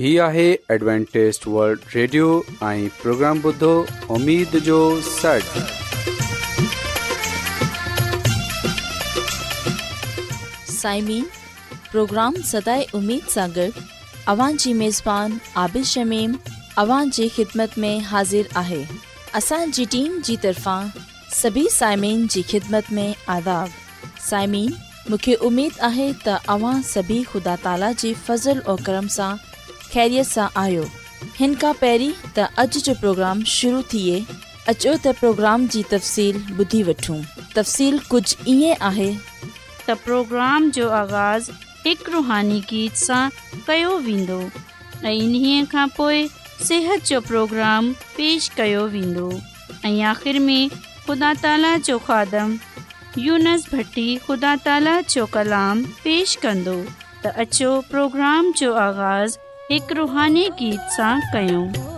هي آهي Adventist world radio ۽ programme بدھو اميد جو سڙ سائمين پروگرام سداي اميد सागर اوان جي ميزبان عادل شميم اوان جي خدمت ۾ حاضر آهي اسان جي ٽيم جي طرفان سڀي سائمين جي خدمت ۾ آداب سائمين مونکي اميد آهي ته اوان سڀي خدا تالا جي فضل ۽ کرم سان ख़ैरियत सां आयो हिन खां पहिरीं त अॼु जो प्रोग्राम शुरू थिए अचो त प्रोग्राम जी तफ़सील ॿुधी वठूं तफ़सील कुझु ईअं आहे تا प्रोग्राम जो आगज़ हिकु रुहानी गीत सां कयो वेंदो ऐं इन्हीअ खां पोइ सिहत जो प्रोग्राम पेश कयो آخر ऐं خدا में ख़ुदा خادم जो खादम यूनस भटी ख़ुदा کلام जो कलाम पेश اچو پروگرام جو प्रोग्राम जो एक रूहानी गीत से क्यों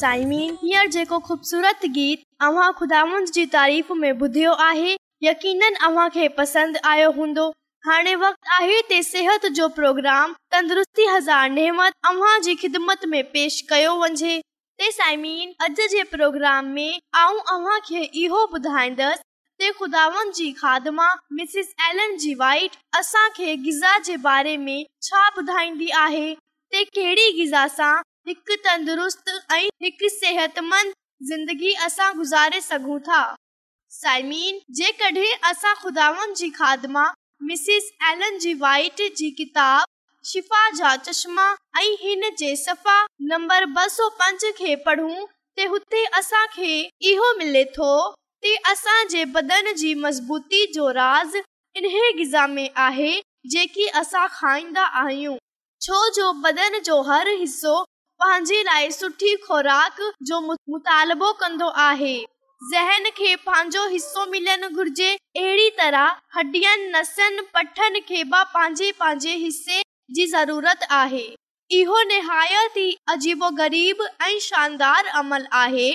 साईमीन आहे छा ॿुधाईंदी आहे तंदुरुस्त सिहतमंद ज़िंदगी असां गुज़ारे सघूं था जेकॾहिं शिफ़ा जा चश्मा ऐं हिन जे सफ़ा पढ़ूं असांखे इहो मिले थो मज़बूती जो राज़ी गिज़ा में आहे जेकी असां खाईंदा आहियूं छो जो बदन जो हर हिसो पंहिंजे लाइ सुठी ख़राक जो मुतालबो कंदो आहे पंहिंजो हिसो मिलण घुर्जे अहिड़ी तरह हॾियुनि पंहिंजे हिसे इहो निहायत ई अजीबो ग़रीब ऐं शानदार अमल आहे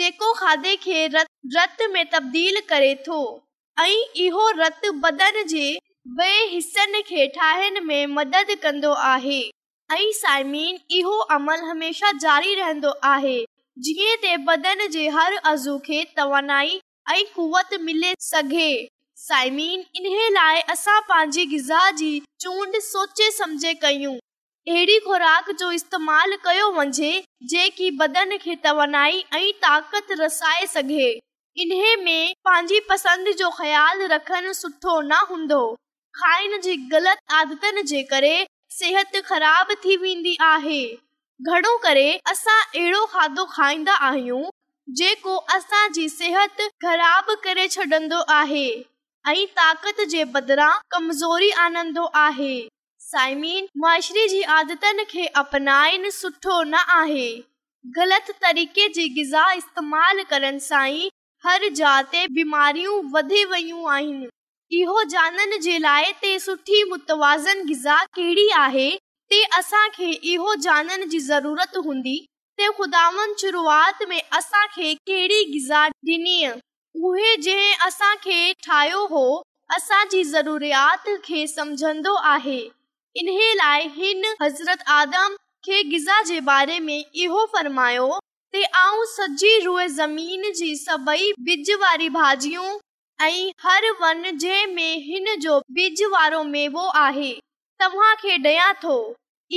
जेको खाधे खे रत में तब्दील करे थो ऐं इहो रत बदन जे बे हिसनि खे ठाहिण में मदद कंदो आहे ऐं साइमीन इहो अमल हमेशा जारी रहंदो आहे जीअं ते बदन जे हर अज़ू खे तवानाई ऐं कुवत मिले साइमीन इन लाइ असां पंहिंजी गिज़ा जी चूंड सोचे सम्झे कयूं अहिड़ी खुराक जो इस्तेमाल कयो वञे जेकी बदन खे तवानाई ऐं ताक़त रसाए सघे इन्हे में पंहिंजी पसंदि जो ख़्यालु रखनि सुठो न हूंदो खाइण जी ग़लति आदतनि जे करे सिहत ख़राब थी वेंदी आहे घणो करे असां अहिड़ो खाधो खाईंदा आहियूं जेको असांजी सिहत ख़राब करे छॾींदो आहे ऐं ताक़त जे बदिरां कमज़ोरी आनंदो आहे साइमीन मुआशरी जी आदतनि खे अपनाइण सुठो न आहे ग़लति तरीक़े जी गिज़ा इस्तेमालु करण सां ई हर जाते बीमारियूं वधी वियूं आहिनि इन लाइ हिन हज़रत आरमायो ऐं हर वन जो मेवो आहे तव्हांखे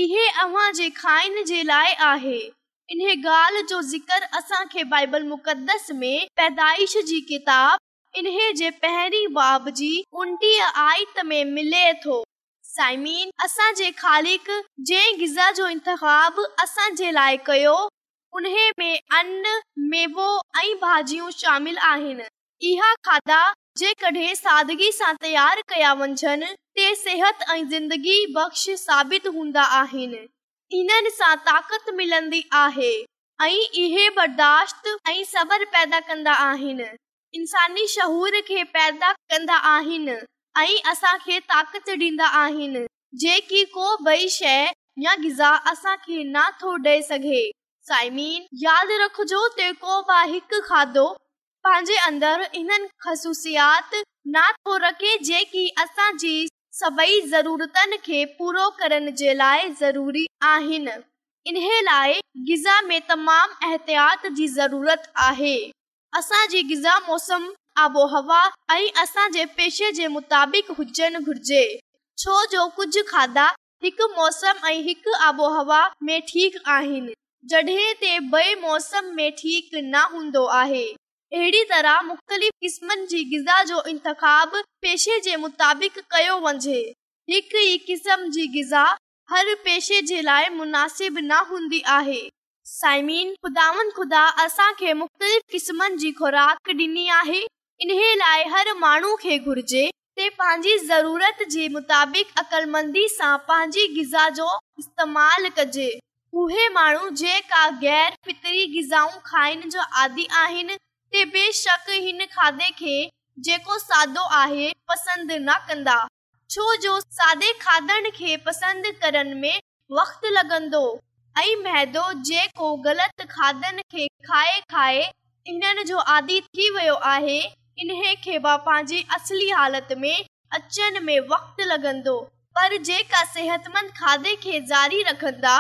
इहे आहे इन ॻाल्हि जो मिले थो साइमीन असांजे ख़ालिक जंहिं गिज़ा जो इंतिख असांजे लाइ कयो ऐं भाॼियूं शामिल आहिनि इहा खाधा जेकॾहिं सादगी सां तयारु कया वञनि इन सां ताक़त मिलंदी आहे बर्दाश्ता आहिनि इंसानी शहूर खे पैदा कंदा आहिनि ऐं असां खे ताक़त ॾींदा आहिनि जेकी को ॿई शइ या गिज़ा असां खे न थो डे॒ सघे साइमीन यादि रखजो हिकु खाधो पंहिंजे अंदर इन ख़ूसियात न रखे जेकी असांजी सभई ज़रूरतनि खे पूरो करण जे लाइ ज़रूरी आहिनि इन लाइ गिज़ा में तमामु एहतयात जी ज़रूरत आहे असांजी गिज़ा मौसम आबोहवा ऐं असांजे पेशे जे मुताबिक़ हुजनि घुर्जे छो जो कुझु खाधा हिकु मौसम ऐं हिकु आबोहवा में ठीक आहिनि जडह ते बे मौसम में ठीक न हूंदो आहे अहिड़ी तरह मुख़्तलिफ़ क़िस्मनि जी गिज़ा जो इंतिखाब पेशे जे मुताबिक़ कयो वञे हिकु ई क़िस्म जी गिज़ा हर पेशे जे लाइ मुनासिब न हूंदी आहे साइमीन ख़ुदावन ख़ुदा असांखे मुख़्तलिफ़ क़िस्मनि जी खु़राक ॾिनी आहे इन लाइ हर माण्हू खे घुर्जे ते पंहिंजी ज़रूरत जे मुताबिक़ अक़लमंदी सां पंहिंजी गिज़ा जो इस्तेमालु कजे उहे माण्हू जेका गै़र फितरी गिज़ाऊं खाइण जो आदि आहिनि बेशक हिन खाधे खे जेको सादो आहे पसंदि छो जो खाधनि खे पसंदि लॻंदो ऐं जेको ग़लति खाधनि खे खाए खाए इन्हनि जो आदी थी वियो आहे इन खे पंहिंजी असली हालत में अचण में वक्त लॻंदो पर जेका सिहतमंद खाधे खे ज़ारी रखंदा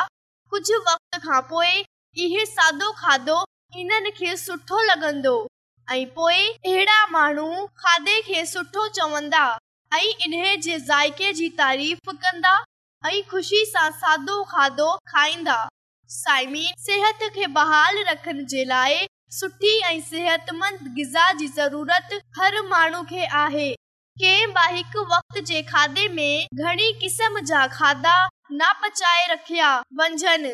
कुझु वक़्त खां पोइ इहे सादो खाधो इन्हनि खे सुठो लॻंदो ऐं पोए अहिड़ा माण्हू खाधे खे सुठो चवंदा ऐं इन्हे जे ज़ाइके जी तारीफ़ कंदा ऐं ख़ुशी सां सादो खाधो खाईंदा साइमी सिहत खे बहाल रखण जे लाइ सुठी ऐं सिहतमंद गिज़ा जी ज़रूरत हर माण्हू खे आहे कंहिं ब हिकु वक़्त जे खाधे में घणी किस्म जा खाधा नापाए रखिया वञनि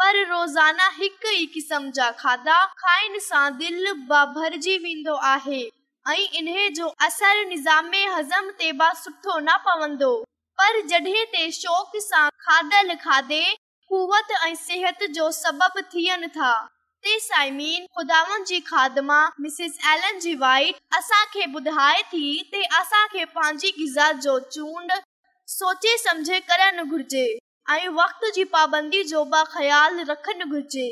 पर रोज़ाना हिकु खाधा भ सबब थियनि था साइमीन जी खाधा जी वाइट असांखे ॿुधाए थी ते असांखे पंहिंजी गिज़ा जो चूंड सोचे समझे करण घुर्जे ऐं वक़्त जी पाबंदी जो बि ख़्यालु रखणु घुर्जे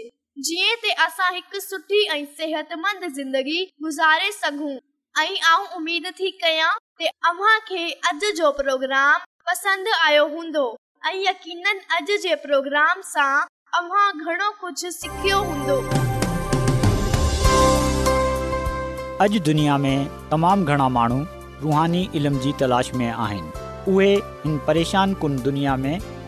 जीअं त असां हिकु सुठी ऐं सिहतमंद ज़िंदगी गुज़ारे सघूं ऐं आऊं उमेद थी कयां त अव्हां खे अॼु जो प्रोग्राम पसंदि आयो हूंदो ऐं यकीन अॼु जे प्रोग्राम सां अव्हां घणो कुझु सिखियो हूंदो अॼु दुनिया में तमामु घणा माण्हू रुहानी इल्म जी तलाश में आहिनि उहे हिन परेशान कुन दुनिया में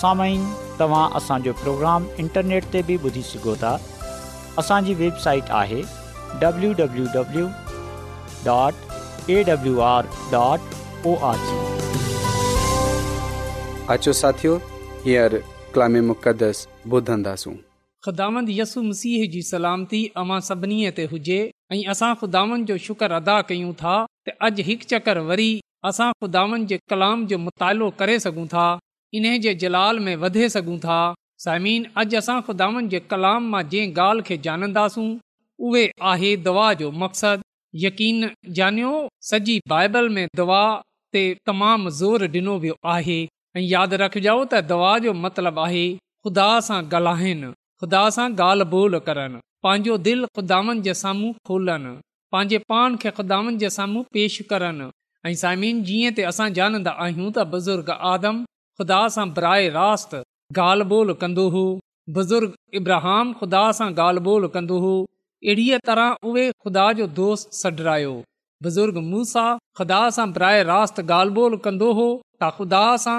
सामाइन तव्हां असांजो प्रोग्राम इंटरनेट ते बि ॿुधी सघो था असांजी वेबसाइट आहे सलामती अमां सभिनी ते हुजे ऐं असां ख़ुदान जो शुक्र अदा कयूं था त अॼु हिकु चकर वरी असां ख़ुदान जे कलाम जो मुतालो करे सघूं था इन्हे जलाल में वधे सघूं था साइमिन अॼु असां खुदा कलाम मां जंहिं ॻाल्हि खे जानंदासूं उहे आहे दवा जो मक़सदु यकीन ॼाणियो सॼी बाइबल में दवा ते ज़ोर ॾिनो वियो आहे ऐं यादि रखजो त दवा जो मतिलब आहे ख़ुदा सां ॻाल्हाइनि ख़ुदा सां ॻाल्हि ॿोल करनि पंहिंजो दिलि ख़ुदानि जे साम्हूं खोलनि पंहिंजे पान खे खुदान जे साम्हूं पेश करन ऐं सायमिन जीअं असां जानंदा आहियूं त बुज़ुर्ग आदम ख़ुदा सां बाहि रास्त ॻाल्हि ॿोल कंदो हो बुज़ुर्ग इब्राहाम ख़ुदा सां ॻाल्हि ॿोल कंदो हो अहिड़ीअ तरह उहे ख़ुदा जो बुज़ुर्ग मूसा ख़ुदा सां ब्राहे रास्त ॻाल्हि ॿोल कंदो हो त ख़ुदा सां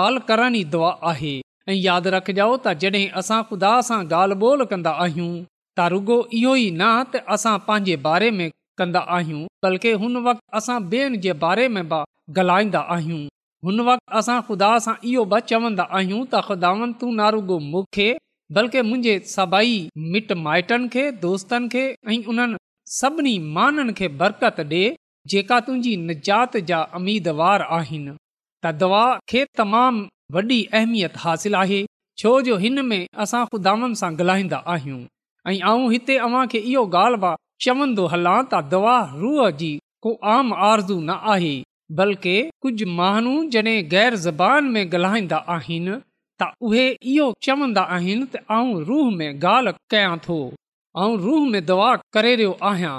ॻाल्हि करण ई दुआ आहे ऐं यादि रखजो तॾहिं असां ख़ुदा सां ॻाल्हि ॿोल कंदा आहियूं त रुगो इहो ई न त असां पंहिंजे बारे में कंदा आहियूं बल्कि हुन वक़्ति असां ॿियनि जे बारे में ॻाल्हाईंदा आहियूं हुन वक़्ति असां ख़ुदा सां इहो ब चवंदा आहियूं त खुदावन तूं नारुगो मूंखे बल्कि मुंहिंजे सभई मिट माइटनि खे दोस्तनि खे ऐं उन्हनि सभिनी माननि खे बरकत ॾे जेका तुंहिंजी निजात जा उमीदवार आहिनि त दवा खे तमामु वॾी अहमियत हासिल आहे छो जो हिन में असां खुदावनि सां ॻाल्हाईंदा आहियूं ऐं हिते अव्हांखे इहो ॻाल्हि चवंदो हलां त दवा रूह जी को आम आरज़ू न बल्कि कुझु माण्हू जॾहिं गै़र ज़बान में ॻाल्हाईंदा आहिनि त उहे इहो चवंदा आहिनि त आउं रूह में ॻाल्हि कयां थो ऐं रूह में दवा करे रहियो आहियां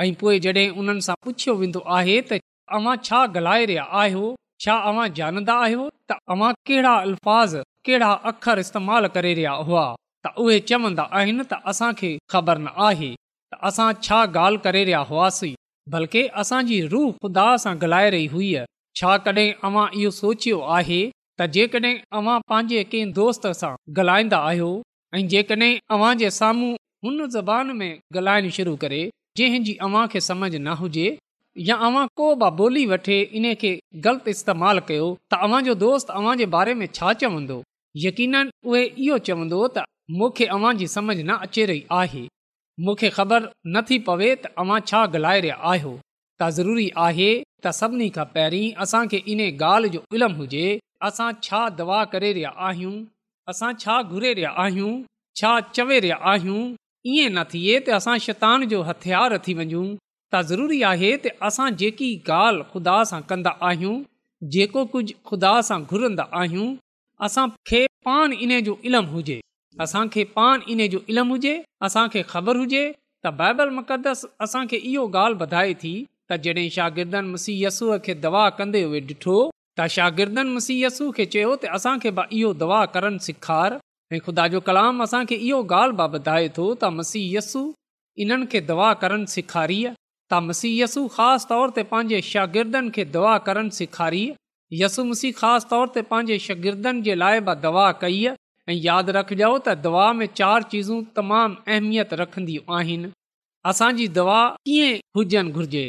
ऐ पोएं जॾहिं उन्हनि सां पुछियो वेंदो आहे तव्हां छा ॻाल्हाए रहिया आहियो छा अव्हां आहियो त अव्हां कहिड़ा अल्फाज़ कहिड़ा अख़र इस्तेमाल करे रहिया हुआ त उहे चवंदा आहिनि त असां ख़बर न आहे त असां छा ॻाल्हि करे रहिया हुआसीं बल्कि असांजी रूह ख़ुदा सां ॻाल्हाए रही हुई छाकाण इहो सोचियो आहे त जेकॾहिं अवां पंहिंजे कंहिं दोस्त सां ॻाल्हाईंदा आहियो ऐं जेकड॒हिं अव्हां जे साम्हूं हुन ज़बान में ॻाल्हाइण शुरू करे जंहिंजी अव्हां खे समझ न हुजे या अव्हां को बि ॿोली वठे इन खे ग़लति इस्तेमाल कयो तव्हांजो दोस्त अव्हां जे बारे में छा चवंदो यकीन उहे इहो चवंदो त मूंखे समझ न अचे रही आहे ख़बर न थी पवे त अवां छा ॻाल्हाए रहिया आहियो त ज़रूरी आहे त सभिनी खां पहिरीं असांखे इन ॻाल्हि जो इल्मु हुजे असां छा दवा करे रहिया आहियूं असां छा घुरे रिया आहियूं छा चवे रहिया आहियूं ईअं न थिए त असां शैतान जो हथियार थी वञूं त ज़रूरी आहे असां जेकी ॻाल्हि ख़ुदा सां कंदा आहियूं जेको कुझु ख़ुदा सां घुरंदा आहियूं असांखे इन जो इल्मु हुजे असांखे पान इन जो इल्मु हुजे असांखे खबर हुजे त बाइबल मुक़दस असांखे इहो ॻाल्हि ॿुधाए थी त जॾहिं शागिर्दनि मसी यसूअ खे दवा कंदे उहे ॾिठो त शागिर्दनि मसी यसू खे चयो त असांखे इहो दवा करण सेखारु ऐं खुदा जो कलाम असांखे इहो ॻाल्हि बि ॿुधाए थो त यसु इन्हनि खे दवा करण सेखारी आहे यसु ख़ासि तौर ते पंहिंजे शागिर्दनि खे दवा करणु सेखारी यसु मसीह ख़ासि तौर ते पंहिंजे शागिर्दनि जे लाइ बि दवा कई ऐं यादि रखजो त दवा में चार चीज़ूं तमामु अहमियत रखंदियूं आहिनि असांजी दवा कीअं हुजनि घुर्जे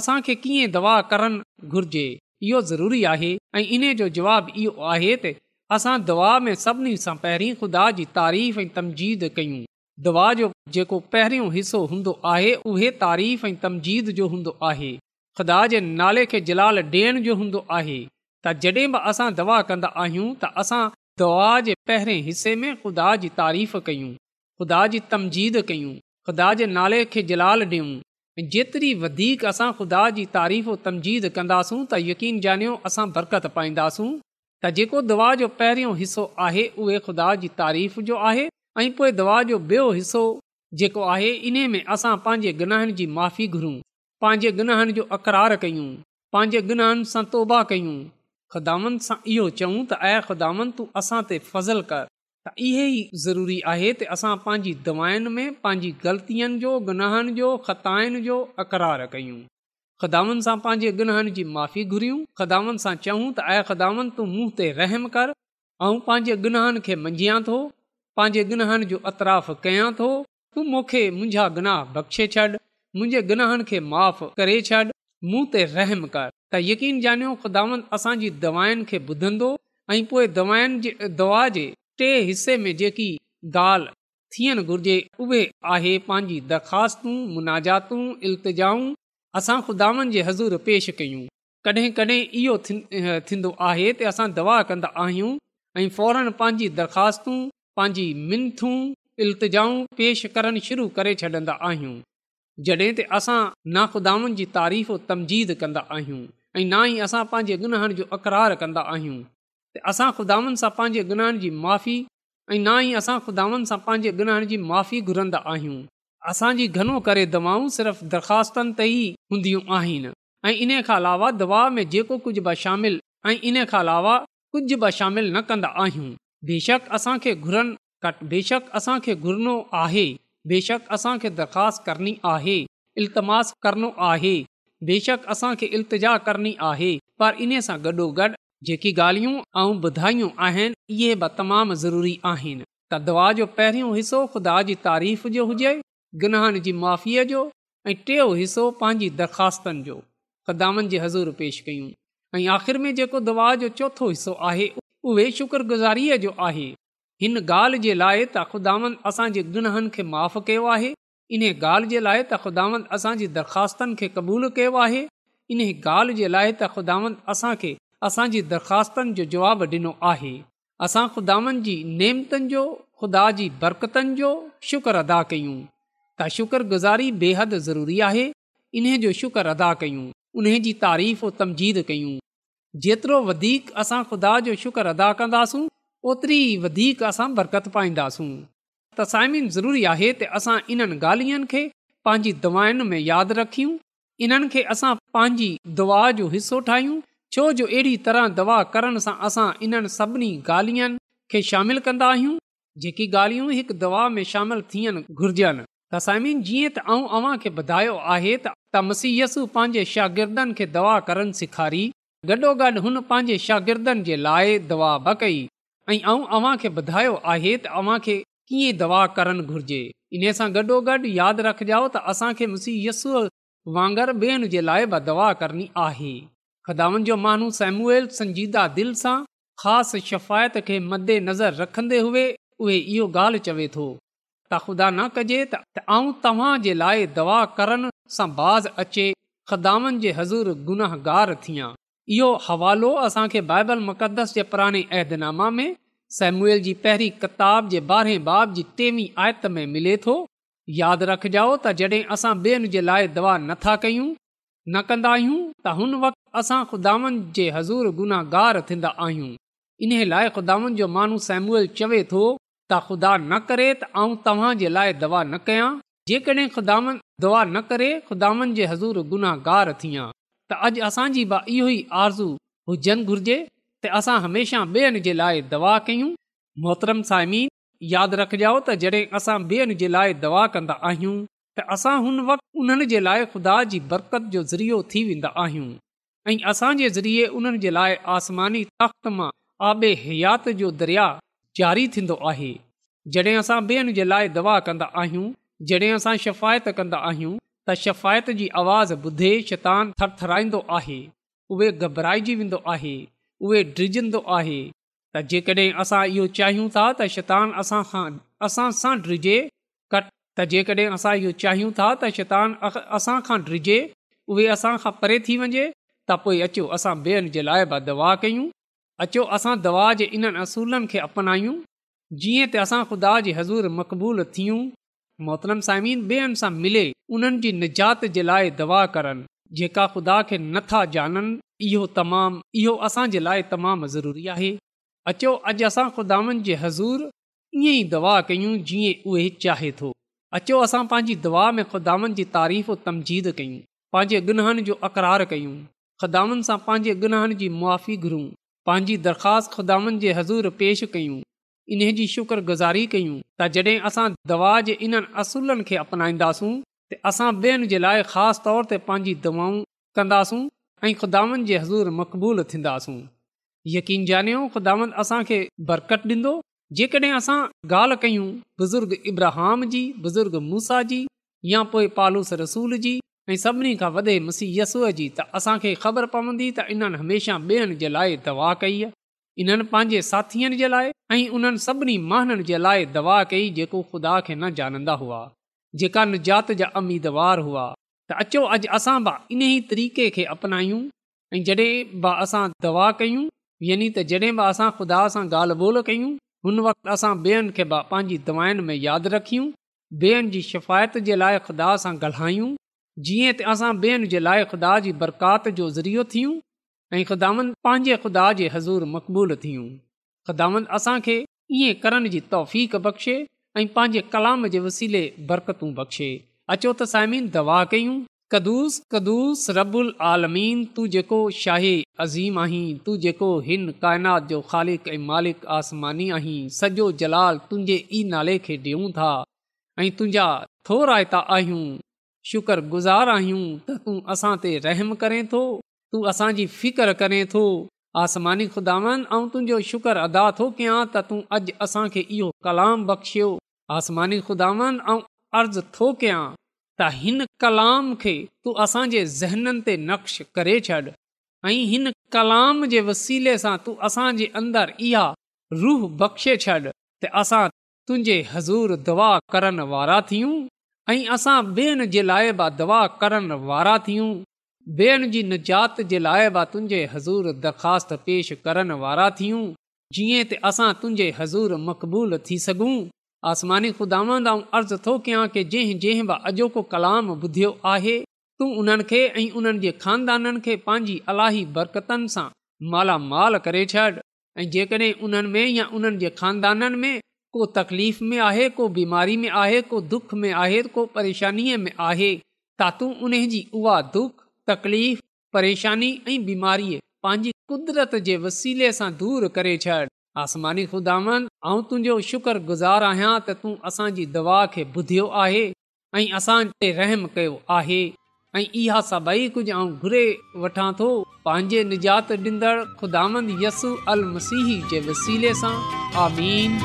असांखे कीअं दवा करणु घुर्जे इहो ज़रूरी आहे ऐं इन जो जवाब इहो आहे त असां दवा में सभिनी सां पहिरीं ख़ुदा जी तारीफ़ ऐं तमजीद कयूं दवा जो जेको पहिरियों हिसो हूंदो आहे उहे तारीफ़ ऐं तमजीद जो हूंदो आहे ख़ुदा जे नाले खे जलाल ॾियण जो हूंदो आहे त जॾहिं बि असां दवा कंदा आहियूं त असां दुआ जे पहिरें हिसे में ख़ुदा जी तारीफ़ कयूं ख़ुदा जी तमजीद कयूं ख़ुदा जे नाले खे जलाल ॾियूं जेतिरी वधीक असां ख़ुदा जी तारीफ़ तमजीद कंदासूं त यकीन जानियो असां बरकत पाईंदासूं त जेको दुआ जो पहिरियों हिसो आहे उहो ख़ुदा जी तारीफ़ जो आहे ऐं पोइ दवा जो ॿियो हिसो जेको आहे इन में असां पंहिंजे गुनाहन जी माफ़ी घुरूं पंहिंजे गनाहन जो अक़रार कयूं पंहिंजे गुनाहनि सां तौबा कयूं ख़दामनि सां इहो चऊं त अदामन तू असां ते फज़िल कर त इहे ई ज़रूरी आहे त असां पंहिंजी दवाउनि में पंहिंजी ग़लतियुनि जो गुनाहनि जो ख़ताइनि जो अक़रार कयूं ख़िदामन सां पंहिंजे गुनाहनि जी माफ़ी घुरियूं ख़दामन सां चऊं त अदामन तूं मूंहं ते रहम कर ऐं पंहिंजे गुनाहनि खे मंझियां थो पंहिंजे गनाहनि जो अतराफ़ कयां थो तूं मूंखे मुंहिंजा गुनाह बख़्शे छॾ मुंहिंजे गुनाहन खे माफ़ु करे छॾ मूंहं ते रहम कर त यकीन ॼाणियो ख़ुदावन असांजी दवाउनि खे ॿुधंदो ऐं पोइ दवाउनि जे दवा जे टे हिस्से में जेकी ॻाल्हि थियणु घुर्जे उहे आहे पंहिंजी दरख़्वास्तूं मुनाजातूं इल्तिजाउं असां खुदावन जे हज़ूर पेश कयूं कॾहिं कॾहिं इहो थींदो आहे त असां दवा कंदा आहियूं ऐं फौरन पंहिंजी दरख़्वास्तू पंहिंजी इल्तिजाऊं पेश करणु शुरू करे छॾंदा आहियूं जॾहिं ते असां ना ख़ुदानि जी तारीफ़ तनजीद कंदा आहियूं ऐं ना ई असां पंहिंजे गुनहण जो अक़रार कंदा आहियूं असां ख़ुदानि सां पंहिंजे गुनहण जी माफ़ी ऐं ना ई असां ख़ुदानि सां पंहिंजे ॻनहण जी माफ़ी घुरंदा आहियूं असांजी घनो करे दवाऊं सिर्फ़ु दरख़्वास्तनि ते ई हूंदियूं आहिनि इन खां अलावा दवा में जेको कुझु बि शामिल ऐं इन खां अलावा कुझु बि शामिल न कंदा आहियूं बेशक असांखे घुरनि बेशक असांखे घुरिनो आहे बेशक असां खे दरख़्वास्त करणी आहे इल्तमास करणो आहे बेशक असां खे इल्तिजा करणी आहे पर इन सां गॾोगॾु जेकी ॻाल्हियूं ऐं ॿुधाइयूं आहिनि इहे बि तमामु ज़रूरी आहिनि त दवा जो पहिरियों हिसो ख़ुदा जी तारीफ़ जो हुजे गनाहन जी माफ़ीअ जो ऐं टियों हिसो पंहिंजी दरख़्वास्तनि जो ख़ुदानि जी हज़ूर पेश कयूं ऐं आख़िरि में जेको दुआ जो चोथो हिसो आहे उहे शुक्रगुज़ारीअ जो आहे हिन ॻाल्हि जे लाइ त ख़ुदावंद असांजे गुनहनि खे माफ़ु कयो आहे इन ॻाल्हि जे लाइ त ख़ुदावंद असांजी दरख़्वास्तनि खे क़बूलु कयो आहे इन ॻाल्हि जे लाइ त ख़ुदावंद असां खे असांजी दरख़्वास्तनि जो जवाबु ॾिनो आहे असां ख़ुदावन जी नेमतनि जो ख़ुदा जी बरकतनि जो शुक्र अदा कयूं त शुक्रगुज़ारी बेहद ज़रूरी आहे इन जो शुक्र अदा कयूं इन जी तारीफ़ वमजीद कयूं जेतिरो वधीक असां ख़ुदा जो शुक्र अदा कंदासूं ओतिरी वधीक असां बरकत पाईंदासूं तसाइमीन ज़रूरी आहे त असां इन्हनि ॻाल्हियुनि खे पंहिंजी में यादि रखियूं इन्हनि खे असां पंहिंजी दवा जो हिसो ठाहियूं छो जो अहिड़ी तरह दवा करण सां असां इन्हनि सभिनी ॻाल्हियुनि खे शामिल कंदा आहियूं जेकी ॻाल्हियूं हिकु दवा में शामिल थियणु घुर्जनि तसामीन जीअं तव्हांखे ॿुधायो आहे त मसीयसु पंहिंजे शागिर्दनि खे दवा करणु सेखारी गॾो हुन पंहिंजे शागिर्दनि जे लाइ दवा ब कई ऐं अव्हां खे ॿुधायो आहे त अव्हां खे कीअं दवा करणु घुर्जे इन सां गॾो यादि रखजाओ त असांखे मुसीयसू वांगर ॿियनि जे लाइ दवा करणी आहे खदामन जो माण्हू सैमुएल संजीदा दिलि सां ख़ासि शफ़ाइत खे मदे नज़र रखंदे हुए उहे इहो ॻाल्हि चवे थो त ख़ुदा न कजे त आऊं तव्हां जे लाइ दवा करण सां बाज़ अचे ख़दामन जे हज़ूर गुनाहगार थियां इहो हवालो असांखे बाइबल मुक़दस जे पुराणे अहदनामा में सेम्यूल जी पहिरीं किताब जे ॿारहें बाब जी टेवी आयत में मिले थो यादि रखजाओ त जॾहिं असां ॿियनि जे लाइ दवा नथा कयूं न कंदा आहियूं त हुन वक़्ति असां ख़ुदावन जे हज़ूर गुनाहगारु थींदा आहियूं इन्हे लाइ ख़ुदावन जो माण्हू सेमुएल चवे थो त ख़ुदा न करे त आउं तव्हां जे लाइ दवा न कयां जेकॾहिं ख़ुदान दवा न करे ख़ुदानि जे हज़ूर गुनाहगार थियां त अॼु असांजी इहो ई आरज़ू हुजनि घुर्जे त असां हमेशा ॿेअनि जे लाइ दवा कयूं मोहतरम साइमी यादि रखिजा त जॾहिं असां ॿियनि जे लाइ दवा कंदा आहियूं त असां हुन वक़्तु उन्हनि जे लाइ खुदा जी बरकत जो ज़रियो थी वेंदा आहियूं ऐं असां ज़रिए उन्हनि जे लाइ आसमानी ताक्त मां आबिहयात जो दरिया जारी थींदो आहे जॾहिं असां ॿियनि जे लाइ दवा कंदा आहियूं जॾहिं असां शिफ़ाइत कंदा आहियूं त शफ़ायत जी आवाज़ ॿुधे शैतान थरथराईंदो आहे उहे घबराइजी वेंदो आहे उहे ड्रिजंदो आहे त जेकॾहिं असां इहो चाहियूं था त शैतान असां खां असां सां ड्रिजे कट त जेकॾहिं असां इहो चाहियूं था त शैतान असां खां ड्रिजे उहे असां खां परे थी वञे त पोइ अचो असां ॿियनि जे लाइ बि दवा कयूं अचो असां दवा जे इन्हनि असूलनि खे अपनायूं जीअं त असां ख़ुदा जे हज़ूर मक़बूल थियूं मोहतरम सामिन ॿिए हंध सां मिले उन्हनि जी निजात जे लाइ दवा करनि जेका ख़ुदा खे नथा ॼाणनि इहो तमामु इहो असांजे लाइ तमामु ज़रूरी आहे अचो अॼु असां ख़ुदानि जे हज़ूर ईअं ई दवा कयूं जीअं उहे चाहे थो अचो असां पंहिंजी दवा में ख़ुदानि जी तारीफ़ तमजीद कयूं पंहिंजे गुनहनि जो अक़रार कयूं ख़ुदानि सां पंहिंजे गुनाहनि जी मुआी घुरूं पंहिंजी दरख़्वास्त ख़ुदानि जे हज़ूर पेश कयूं इन्हीअ जी शुक्रगुज़ारी कयूं त जॾहिं असां दवा जे इन्हनि असूलनि खे अपनाईंदासूं त असां ॿियनि जे लाइ ख़ासि तौर ते पंहिंजी दवाऊं कंदासूं ऐं खुदावनि जे हज़ूर मक़बूल थींदासूं यकीन ॼानियो खुदावन असां खे बरकत ॾींदो जेकॾहिं असां ॻाल्हि कयूं बुज़ुर्ग इब्राहाम जी बुज़ुर्ग मूसा जी या पोइ पालूस रसूल जी ऐं सभिनी खां वॾे मसीहयसूअ जी त असां ख़बर पवंदी त इन्हनि हमेशा ॿियनि जे लाइ दवा कई आहे इन्हनि पंहिंजे साथीअनि जे लाइ ऐं उन्हनि सभिनी महननि जे लाइ दवा कई जेको ख़ुदा खे न ॼाणींदा हुआ जेका निजात जा उमीदवार हुआ त अचो अॼु असां बि इन ई तरीक़े खे अपनायूं ऐं जॾहिं बि असां दवा कयूं यानि त जॾहिं बि असां ख़ुदा सां ॻाल्हि ॿोल कयूं हुन वक़्ति असां ॿियनि खे बि पंहिंजी दवाउनि में यादि रखियूं ॿियनि जी शिफ़ाइत जे लाइ ख़ुदा सां ॻाल्हाइयूं जीअं त असां ॿियनि जे लाइ ख़ुदा जी बरकात जो ज़रियो थियूं ऐं ख़िदाम पंहिंजे ख़ुदा जे हज़ूर मक़बूल थियूं ख़िदाम असांखे ईअं करण जी तौफ़ बख़्शे ऐं पंहिंजे कलाम जे वसीले बरकत बख़्शे अचो त साइमीन दवा कयूं कदुस कदुस रबु जेको अज़ीम आहीं तू जेको हिन काइनात जो ख़ालिक ऐं मालिक आसमानी आहीं सॼो जलाल तुंहिंजे ई नाले खे डि॒यूं था ऐं तुंहिंजा थो रायता आहियूं शुक्रगुज़ार आहियूं त तूं असां ते रहम करें थो तूं असांजी फिकर करें थो आसमानी ख़ुदावन ऐं तुंहिंजो शुक्र अदा थो कयां त तूं अॼु असांखे इहो कलाम बख़्शियो आसमानी ख़ुदावन ऐं अर्ज़ु थो कयां त हिन कलाम खे तू असांजे ज़हननि ते नक्श करे छॾ ऐं हिन कलाम जे वसीले सां तूं असांजे अंदरि इहा रूह बख़्शे छॾ त असां तुंहिंजे हज़ूर दवा करण वारा थियूं ऐं असां ॿियनि जे लाइ बि करण वारा थियूं ॿियनि जी निजात जे लाइ बि तुंहिंजे हज़ूर दरख़्वास्त पेश करण वारा थियूं जीअं त असां तुंहिंजे हज़ूर मक़बूल थी सघूं आसमानी ख़ुदांदा अर्ज़ु थो कयां की जंहिं जंहिं बि अॼोको कलाम ॿुधियो आहे तूं उन्हनि खे ऐं उन्हनि जे ख़ानदाननि खे पंहिंजी अलाही बरकतनि सां मालामाल करे छॾ ऐं जेकॾहिं उन्हनि में या उन्हनि जे खानदाननि में को तकलीफ़ में आहे को बीमारी में आहे को दुख में आहे को परेशानीअ में आहे त तूं उन जी उहा दुख तकलीफ़ परेशानी ऐं बीमारीअ पंहिंजी कुदरत जे वसीले सां दूर करे छॾ आसमानी ख़ुदान ऐं तुंहिंजो शुक्रगुज़ार आहियां त तूं असांजी दवा खे ॿुधियो आहे ऐं रहम कयो आहे ऐं इहा घुरे वठां थो निजात ॾींदड़ ख़ुदांद यसु अल मसीह जे वसीले सां आमीन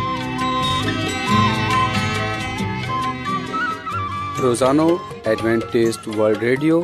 रोज़ानो एडवेंटेज वर्ल्ड रेडियो